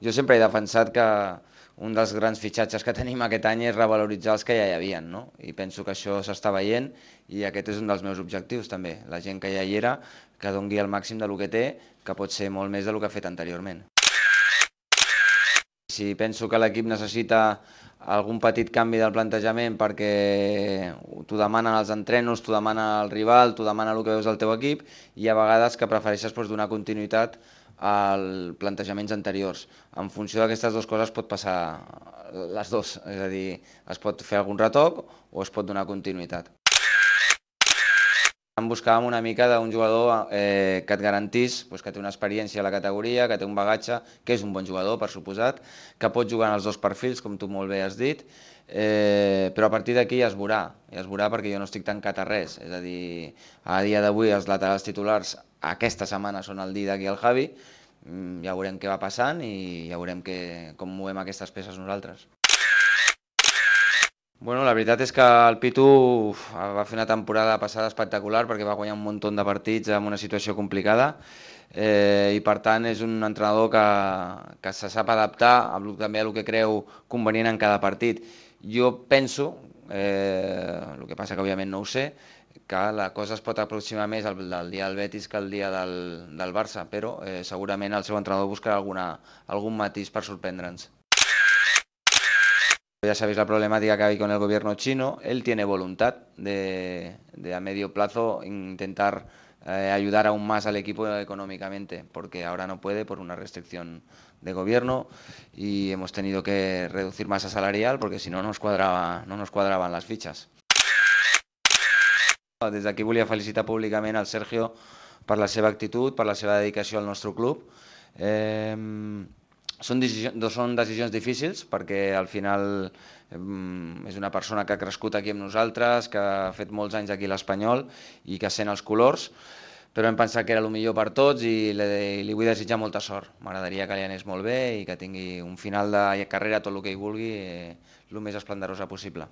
Jo sempre he defensat que un dels grans fitxatges que tenim aquest any és revaloritzar els que ja hi havia, no? I penso que això s'està veient i aquest és un dels meus objectius també. La gent que ja hi era, que dongui el màxim de lo que té, que pot ser molt més de lo que ha fet anteriorment. Si penso que l'equip necessita algun petit canvi del plantejament perquè t'ho demanen els entrenos, t'ho demana el rival, t'ho demana el que veus del teu equip i a vegades que prefereixes doncs, donar continuïtat als plantejaments anteriors. En funció d'aquestes dues coses pot passar les dues, és a dir, es pot fer algun retoc o es pot donar continuïtat. En buscàvem una mica d'un jugador eh, que et garantís pues, que té una experiència a la categoria, que té un bagatge, que és un bon jugador, per suposat, que pot jugar en els dos perfils, com tu molt bé has dit, eh, però a partir d'aquí ja es veurà, ja es veurà perquè jo no estic tancat a res, és a dir, a dia d'avui els laterals titulars aquesta setmana són el Didac i el Javi, mm, ja veurem què va passant i ja veurem que, com movem aquestes peces nosaltres. Bueno, la veritat és que el Pitu uf, va fer una temporada passada espectacular perquè va guanyar un munt de partits en una situació complicada eh, i per tant és un entrenador que, que se sap adaptar a, també a el que creu convenient en cada partit. Jo penso, eh, el que passa que òbviament no ho sé, que la cosa es pot aproximar més al, del dia del Betis que el dia del, del Barça, però eh, segurament el seu entrenador buscarà alguna, algun matís per sorprendre'ns. Ya sabéis la problemática que hay con el gobierno chino. Él tiene voluntad de, a medio plazo intentar eh, ayudar aún más al equipo económicamente, porque ahora no puede por una restricción de gobierno y hemos tenido que reducir masa salarial porque si no nos, no nos cuadraban las fichas. Des d'aquí volia felicitar públicament al Sergio per la seva actitud, per la seva dedicació al nostre club. Eh, són, decisions, són decisions difícils perquè al final és una persona que ha crescut aquí amb nosaltres, que ha fet molts anys aquí a l'Espanyol i que sent els colors, però hem pensat que era el millor per tots i li, li vull desitjar molta sort. M'agradaria que li anés molt bé i que tingui un final de carrera, tot el que hi vulgui, eh, el més esplendorosa possible.